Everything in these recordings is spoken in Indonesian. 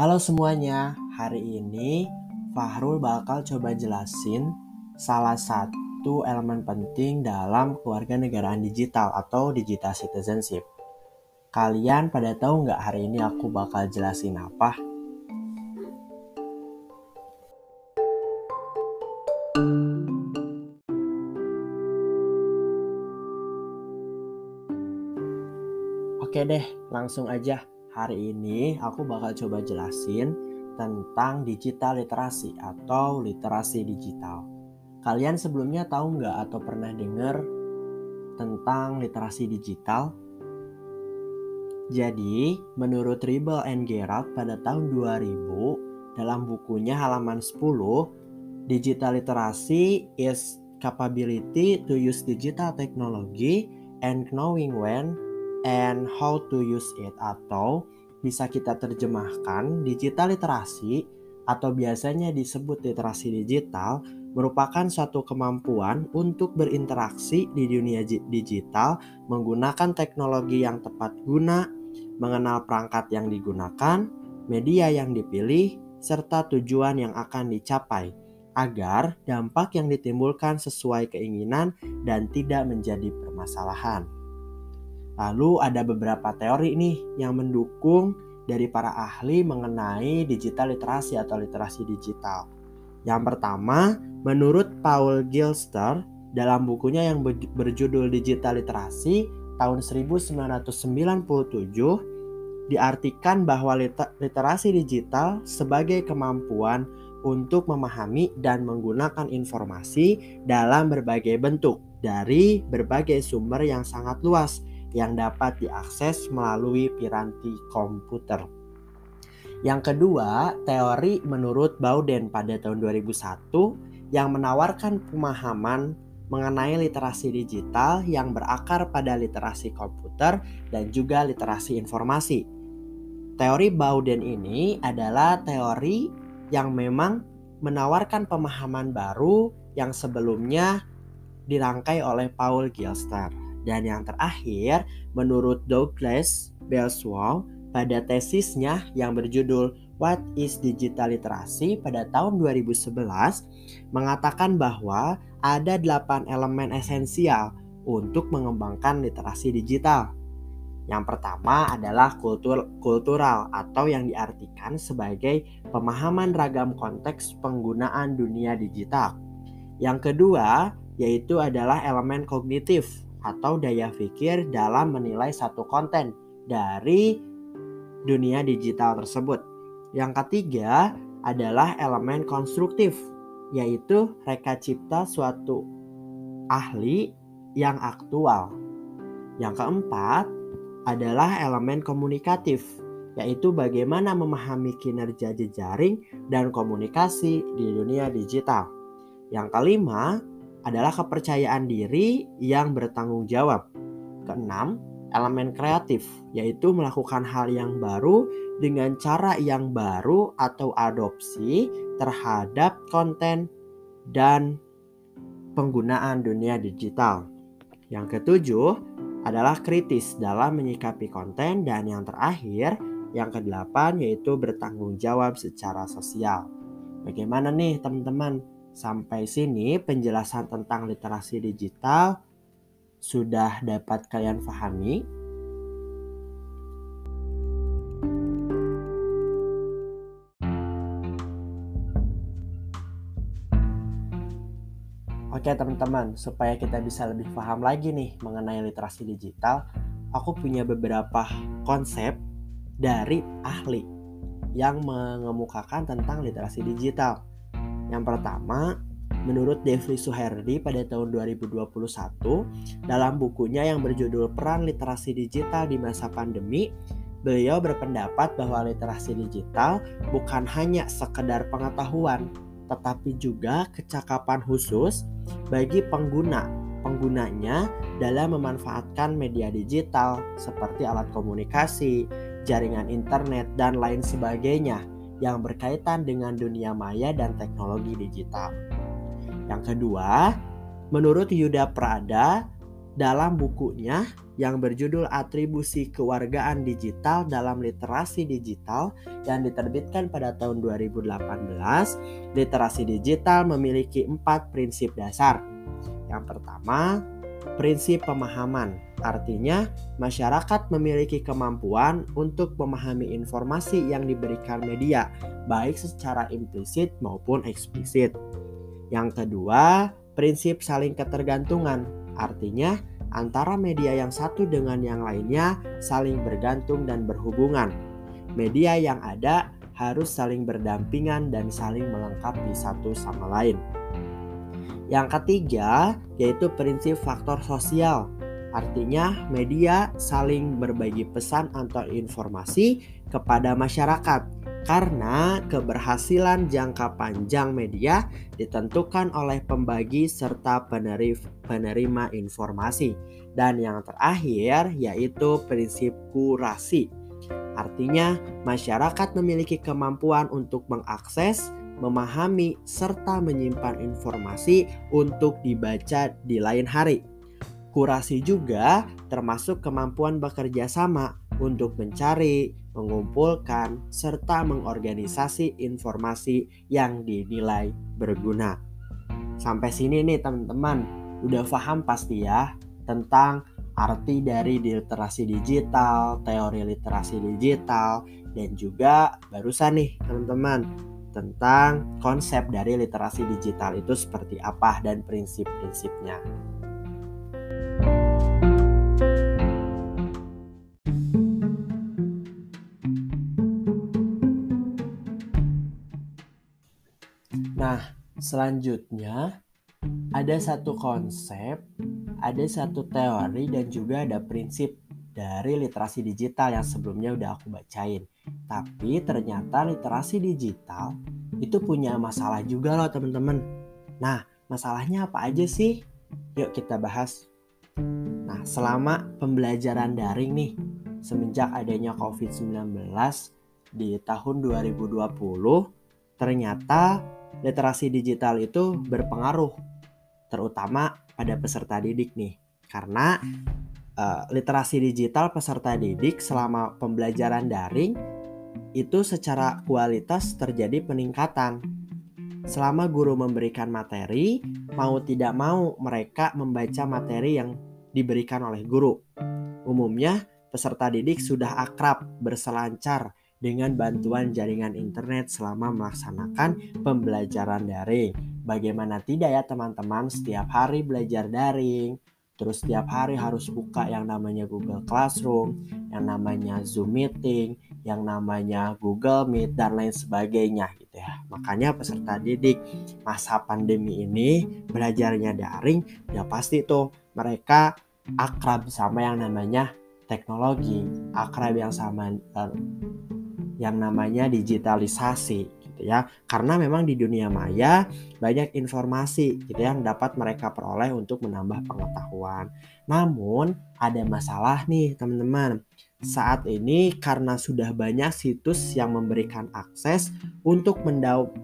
Halo semuanya, hari ini Fahrul bakal coba jelasin salah satu elemen penting dalam keluarga negaraan digital atau digital citizenship. Kalian pada tahu nggak hari ini aku bakal jelasin apa? Oke deh, langsung aja. Hari ini aku bakal coba jelasin tentang digital literasi atau literasi digital. Kalian sebelumnya tahu nggak atau pernah dengar tentang literasi digital? Jadi, menurut Ribble and Gerard pada tahun 2000, dalam bukunya halaman 10, digital literasi is capability to use digital technology and knowing when and how to use it atau bisa kita terjemahkan digital literasi atau biasanya disebut literasi digital merupakan suatu kemampuan untuk berinteraksi di dunia digital menggunakan teknologi yang tepat guna, mengenal perangkat yang digunakan, media yang dipilih, serta tujuan yang akan dicapai agar dampak yang ditimbulkan sesuai keinginan dan tidak menjadi permasalahan. Lalu ada beberapa teori nih yang mendukung dari para ahli mengenai digital literasi atau literasi digital. Yang pertama, menurut Paul Gilster dalam bukunya yang berjudul Digital Literasi tahun 1997 diartikan bahwa literasi digital sebagai kemampuan untuk memahami dan menggunakan informasi dalam berbagai bentuk dari berbagai sumber yang sangat luas yang dapat diakses melalui piranti komputer. Yang kedua, teori menurut Bowden pada tahun 2001 yang menawarkan pemahaman mengenai literasi digital yang berakar pada literasi komputer dan juga literasi informasi. Teori Bowden ini adalah teori yang memang menawarkan pemahaman baru yang sebelumnya dirangkai oleh Paul Gilster. Dan yang terakhir, menurut Douglas Belswell pada tesisnya yang berjudul What is Digital Literacy pada tahun 2011 mengatakan bahwa ada 8 elemen esensial untuk mengembangkan literasi digital. Yang pertama adalah kultur kultural atau yang diartikan sebagai pemahaman ragam konteks penggunaan dunia digital. Yang kedua yaitu adalah elemen kognitif atau daya pikir dalam menilai satu konten dari dunia digital tersebut. Yang ketiga adalah elemen konstruktif, yaitu reka cipta suatu ahli yang aktual. Yang keempat adalah elemen komunikatif, yaitu bagaimana memahami kinerja jejaring dan komunikasi di dunia digital. Yang kelima adalah kepercayaan diri yang bertanggung jawab. Keenam, elemen kreatif, yaitu melakukan hal yang baru dengan cara yang baru atau adopsi terhadap konten dan penggunaan dunia digital. Yang ketujuh adalah kritis dalam menyikapi konten dan yang terakhir, yang kedelapan yaitu bertanggung jawab secara sosial. Bagaimana nih teman-teman? Sampai sini penjelasan tentang literasi digital sudah dapat kalian pahami. Oke teman-teman, supaya kita bisa lebih paham lagi nih mengenai literasi digital, aku punya beberapa konsep dari ahli yang mengemukakan tentang literasi digital. Yang pertama, menurut Devri Suherdi pada tahun 2021 dalam bukunya yang berjudul Peran Literasi Digital di Masa Pandemi, beliau berpendapat bahwa literasi digital bukan hanya sekedar pengetahuan, tetapi juga kecakapan khusus bagi pengguna penggunanya dalam memanfaatkan media digital seperti alat komunikasi, jaringan internet, dan lain sebagainya yang berkaitan dengan dunia maya dan teknologi digital. Yang kedua, menurut Yuda Prada, dalam bukunya yang berjudul Atribusi Kewargaan Digital dalam Literasi Digital yang diterbitkan pada tahun 2018, literasi digital memiliki empat prinsip dasar. Yang pertama, prinsip pemahaman. Artinya, masyarakat memiliki kemampuan untuk memahami informasi yang diberikan media, baik secara implisit maupun eksplisit. Yang kedua, prinsip saling ketergantungan. Artinya, antara media yang satu dengan yang lainnya saling bergantung dan berhubungan. Media yang ada harus saling berdampingan dan saling melengkapi satu sama lain. Yang ketiga, yaitu prinsip faktor sosial. Artinya, media saling berbagi pesan atau informasi kepada masyarakat karena keberhasilan jangka panjang media ditentukan oleh pembagi serta penerima informasi. Dan yang terakhir yaitu prinsip kurasi. Artinya, masyarakat memiliki kemampuan untuk mengakses, memahami, serta menyimpan informasi untuk dibaca di lain hari. Kurasi juga termasuk kemampuan bekerja sama untuk mencari, mengumpulkan, serta mengorganisasi informasi yang dinilai berguna. Sampai sini nih teman-teman, udah paham pasti ya tentang arti dari literasi digital, teori literasi digital, dan juga barusan nih teman-teman tentang konsep dari literasi digital itu seperti apa dan prinsip-prinsipnya. Nah, selanjutnya ada satu konsep, ada satu teori dan juga ada prinsip dari literasi digital yang sebelumnya udah aku bacain. Tapi ternyata literasi digital itu punya masalah juga loh teman-teman. Nah, masalahnya apa aja sih? Yuk kita bahas. Nah, selama pembelajaran daring nih, semenjak adanya COVID-19 di tahun 2020, ternyata literasi digital itu berpengaruh terutama pada peserta didik nih. Karena uh, literasi digital peserta didik selama pembelajaran daring itu secara kualitas terjadi peningkatan. Selama guru memberikan materi, mau tidak mau mereka membaca materi yang diberikan oleh guru. Umumnya, peserta didik sudah akrab berselancar dengan bantuan jaringan internet selama melaksanakan pembelajaran daring. Bagaimana tidak ya teman-teman, setiap hari belajar daring, Terus setiap hari harus buka yang namanya Google Classroom, yang namanya Zoom Meeting, yang namanya Google Meet dan lain sebagainya gitu ya. Makanya peserta didik masa pandemi ini belajarnya daring ya pasti tuh mereka akrab sama yang namanya teknologi, akrab yang sama uh, yang namanya digitalisasi gitu ya. Karena memang di dunia maya banyak informasi gitu yang dapat mereka peroleh untuk menambah pengetahuan. Namun ada masalah nih teman-teman. Saat ini karena sudah banyak situs yang memberikan akses untuk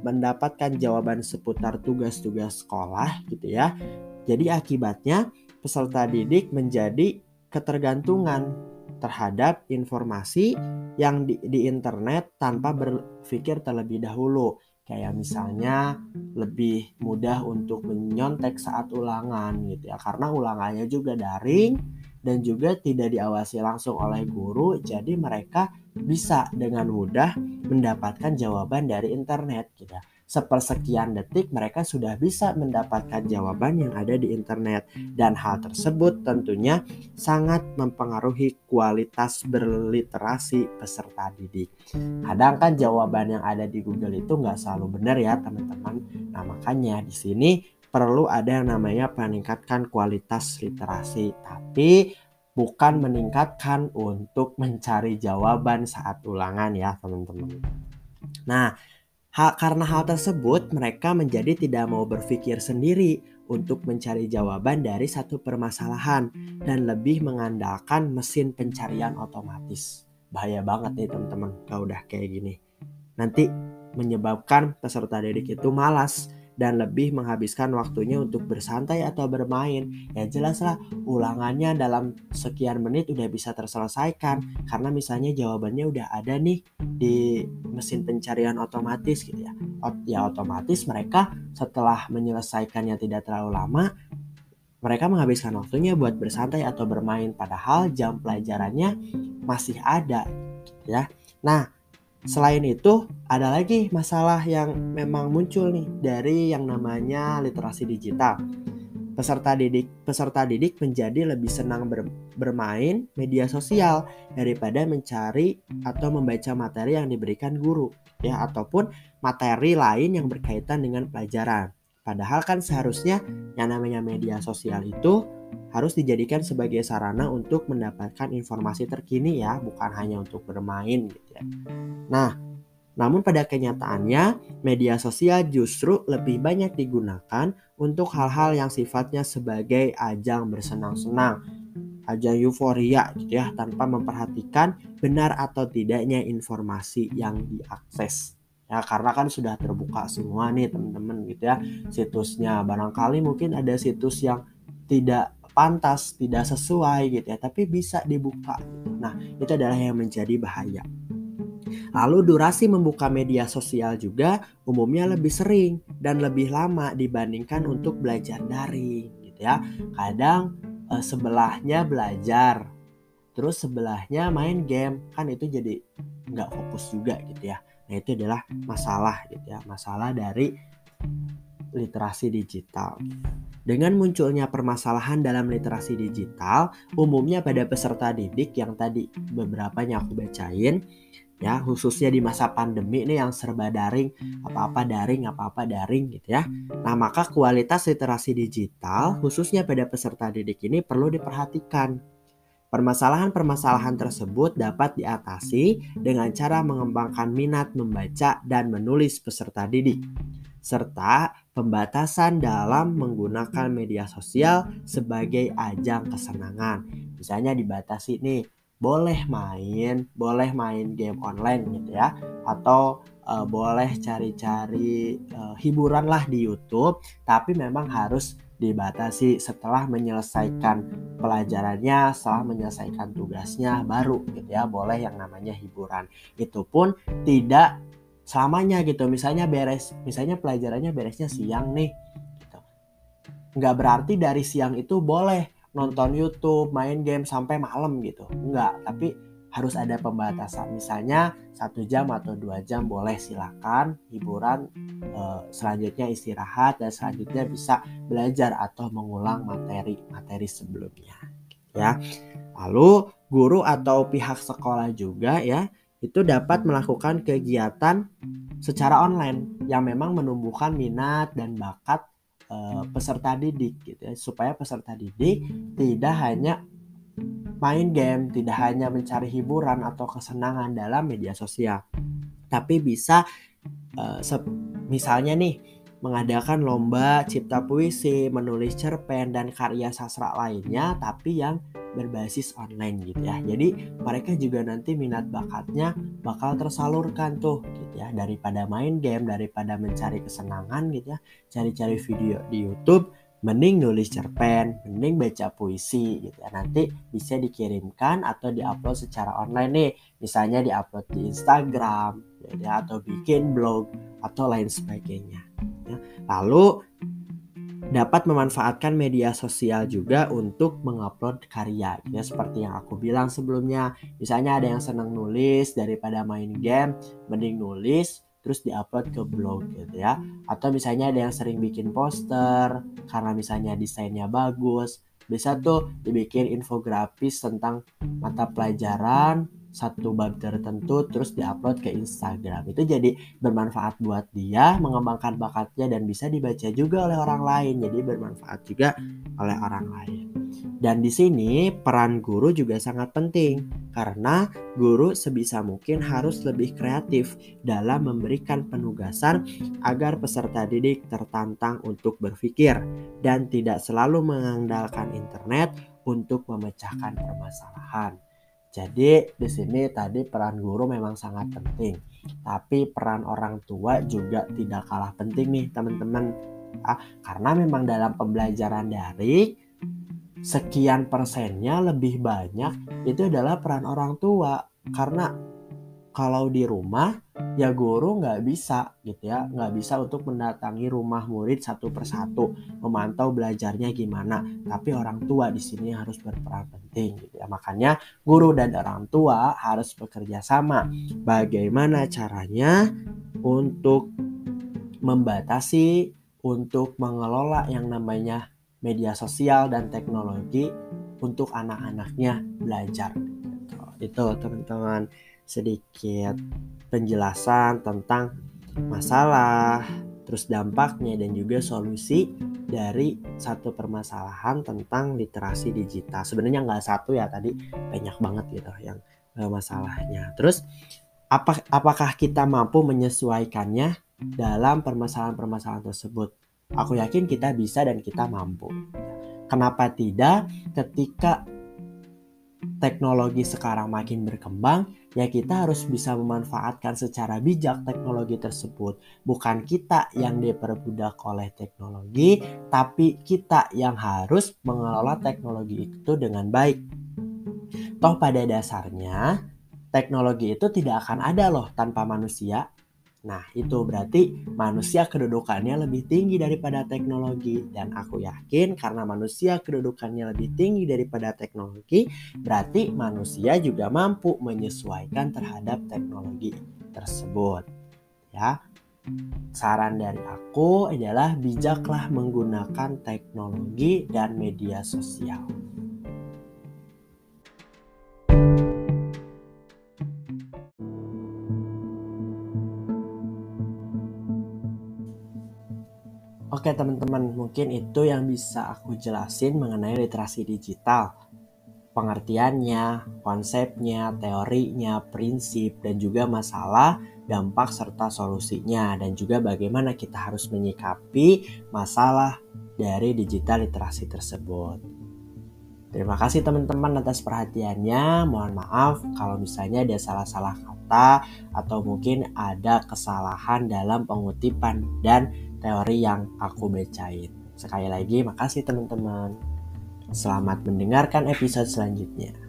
mendapatkan jawaban seputar tugas-tugas sekolah gitu ya. Jadi akibatnya peserta didik menjadi ketergantungan terhadap informasi yang di, di internet tanpa berpikir terlebih dahulu. Kayak misalnya lebih mudah untuk menyontek saat ulangan gitu ya. Karena ulangannya juga daring dan juga tidak diawasi langsung oleh guru. Jadi mereka bisa dengan mudah mendapatkan jawaban dari internet gitu sepersekian detik mereka sudah bisa mendapatkan jawaban yang ada di internet dan hal tersebut tentunya sangat mempengaruhi kualitas berliterasi peserta didik. Kadang kan jawaban yang ada di Google itu nggak selalu benar ya teman-teman. Nah makanya di sini perlu ada yang namanya meningkatkan kualitas literasi tapi bukan meningkatkan untuk mencari jawaban saat ulangan ya teman-teman. Nah, Hal, karena hal tersebut, mereka menjadi tidak mau berpikir sendiri untuk mencari jawaban dari satu permasalahan dan lebih mengandalkan mesin pencarian otomatis. Bahaya banget nih teman-teman kalau udah kayak gini. Nanti menyebabkan peserta didik itu malas dan lebih menghabiskan waktunya untuk bersantai atau bermain. Ya jelaslah ulangannya dalam sekian menit udah bisa terselesaikan karena misalnya jawabannya udah ada nih di mesin pencarian otomatis gitu ya. Ya otomatis mereka setelah menyelesaikannya tidak terlalu lama mereka menghabiskan waktunya buat bersantai atau bermain padahal jam pelajarannya masih ada ya. Nah, Selain itu, ada lagi masalah yang memang muncul nih dari yang namanya literasi digital. Peserta didik peserta didik menjadi lebih senang ber, bermain media sosial daripada mencari atau membaca materi yang diberikan guru ya ataupun materi lain yang berkaitan dengan pelajaran. Padahal kan seharusnya yang namanya media sosial itu harus dijadikan sebagai sarana untuk mendapatkan informasi terkini ya, bukan hanya untuk bermain gitu ya. Nah, namun pada kenyataannya media sosial justru lebih banyak digunakan untuk hal-hal yang sifatnya sebagai ajang bersenang-senang, ajang euforia gitu ya, tanpa memperhatikan benar atau tidaknya informasi yang diakses ya karena kan sudah terbuka semua nih teman-teman gitu ya situsnya barangkali mungkin ada situs yang tidak pantas, tidak sesuai gitu ya, tapi bisa dibuka gitu. Nah, itu adalah yang menjadi bahaya. Lalu durasi membuka media sosial juga umumnya lebih sering dan lebih lama dibandingkan untuk belajar daring gitu ya. Kadang eh, sebelahnya belajar, terus sebelahnya main game, kan itu jadi nggak fokus juga gitu ya. Nah itu adalah masalah gitu ya, masalah dari literasi digital. Dengan munculnya permasalahan dalam literasi digital, umumnya pada peserta didik yang tadi beberapa yang aku bacain, ya khususnya di masa pandemi ini yang serba daring, apa-apa daring, apa-apa daring gitu ya. Nah maka kualitas literasi digital khususnya pada peserta didik ini perlu diperhatikan. Permasalahan-permasalahan tersebut dapat diatasi dengan cara mengembangkan minat membaca dan menulis peserta didik serta pembatasan dalam menggunakan media sosial sebagai ajang kesenangan. Misalnya dibatasi nih, boleh main, boleh main game online gitu ya, atau uh, boleh cari-cari uh, hiburan lah di YouTube, tapi memang harus dibatasi setelah menyelesaikan pelajarannya, setelah menyelesaikan tugasnya baru gitu ya, boleh yang namanya hiburan. Itu pun tidak selamanya gitu misalnya beres misalnya pelajarannya beresnya siang nih gitu. nggak berarti dari siang itu boleh nonton YouTube main game sampai malam gitu. Nggak tapi harus ada pembatasan. Misalnya satu jam atau dua jam boleh silakan hiburan e, selanjutnya istirahat dan selanjutnya bisa belajar atau mengulang materi materi sebelumnya ya. Lalu guru atau pihak sekolah juga ya itu dapat melakukan kegiatan secara online yang memang menumbuhkan minat dan bakat uh, peserta didik gitu ya. Supaya peserta didik tidak hanya main game, tidak hanya mencari hiburan atau kesenangan dalam media sosial, tapi bisa uh, misalnya nih mengadakan lomba cipta puisi, menulis cerpen dan karya sastra lainnya tapi yang berbasis online gitu ya. Jadi mereka juga nanti minat bakatnya bakal tersalurkan tuh gitu ya daripada main game, daripada mencari kesenangan gitu ya, cari-cari video di YouTube mending nulis cerpen, mending baca puisi gitu ya. Nanti bisa dikirimkan atau diupload secara online nih. Misalnya diupload di Instagram gitu ya atau bikin blog atau lain sebagainya. Ya. Lalu dapat memanfaatkan media sosial juga untuk mengupload karya ya seperti yang aku bilang sebelumnya. Misalnya ada yang senang nulis daripada main game mending nulis terus diupload ke blog gitu ya. Atau misalnya ada yang sering bikin poster karena misalnya desainnya bagus bisa tuh dibikin infografis tentang mata pelajaran satu bab tertentu terus diupload ke Instagram. Itu jadi bermanfaat buat dia mengembangkan bakatnya dan bisa dibaca juga oleh orang lain. Jadi bermanfaat juga oleh orang lain. Dan di sini peran guru juga sangat penting. Karena guru sebisa mungkin harus lebih kreatif dalam memberikan penugasan agar peserta didik tertantang untuk berpikir dan tidak selalu mengandalkan internet untuk memecahkan permasalahan Jadi di sini tadi peran guru memang sangat penting, tapi peran orang tua juga tidak kalah penting nih teman-teman. Ah, karena memang dalam pembelajaran daring sekian persennya lebih banyak itu adalah peran orang tua karena kalau di rumah ya guru nggak bisa gitu ya. Nggak bisa untuk mendatangi rumah murid satu persatu memantau belajarnya gimana. Tapi orang tua di sini harus berperan penting gitu ya. Makanya guru dan orang tua harus bekerja sama. Bagaimana caranya untuk membatasi untuk mengelola yang namanya media sosial dan teknologi untuk anak-anaknya belajar. Gitu. itu teman-teman sedikit penjelasan tentang masalah, terus dampaknya dan juga solusi dari satu permasalahan tentang literasi digital. Sebenarnya nggak satu ya tadi banyak banget gitu yang uh, masalahnya. Terus apa, apakah kita mampu menyesuaikannya dalam permasalahan-permasalahan tersebut? Aku yakin kita bisa dan kita mampu. Kenapa tidak ketika teknologi sekarang makin berkembang, ya kita harus bisa memanfaatkan secara bijak teknologi tersebut. Bukan kita yang diperbudak oleh teknologi, tapi kita yang harus mengelola teknologi itu dengan baik. Toh pada dasarnya, teknologi itu tidak akan ada loh tanpa manusia. Nah, itu berarti manusia kedudukannya lebih tinggi daripada teknologi dan aku yakin karena manusia kedudukannya lebih tinggi daripada teknologi, berarti manusia juga mampu menyesuaikan terhadap teknologi tersebut. Ya. Saran dari aku adalah bijaklah menggunakan teknologi dan media sosial. Oke teman-teman, mungkin itu yang bisa aku jelasin mengenai literasi digital. Pengertiannya, konsepnya, teorinya, prinsip, dan juga masalah, dampak, serta solusinya. Dan juga bagaimana kita harus menyikapi masalah dari digital literasi tersebut. Terima kasih teman-teman atas perhatiannya. Mohon maaf kalau misalnya ada salah-salah kata atau mungkin ada kesalahan dalam pengutipan dan teori yang aku bacain. Sekali lagi makasih teman-teman. Selamat mendengarkan episode selanjutnya.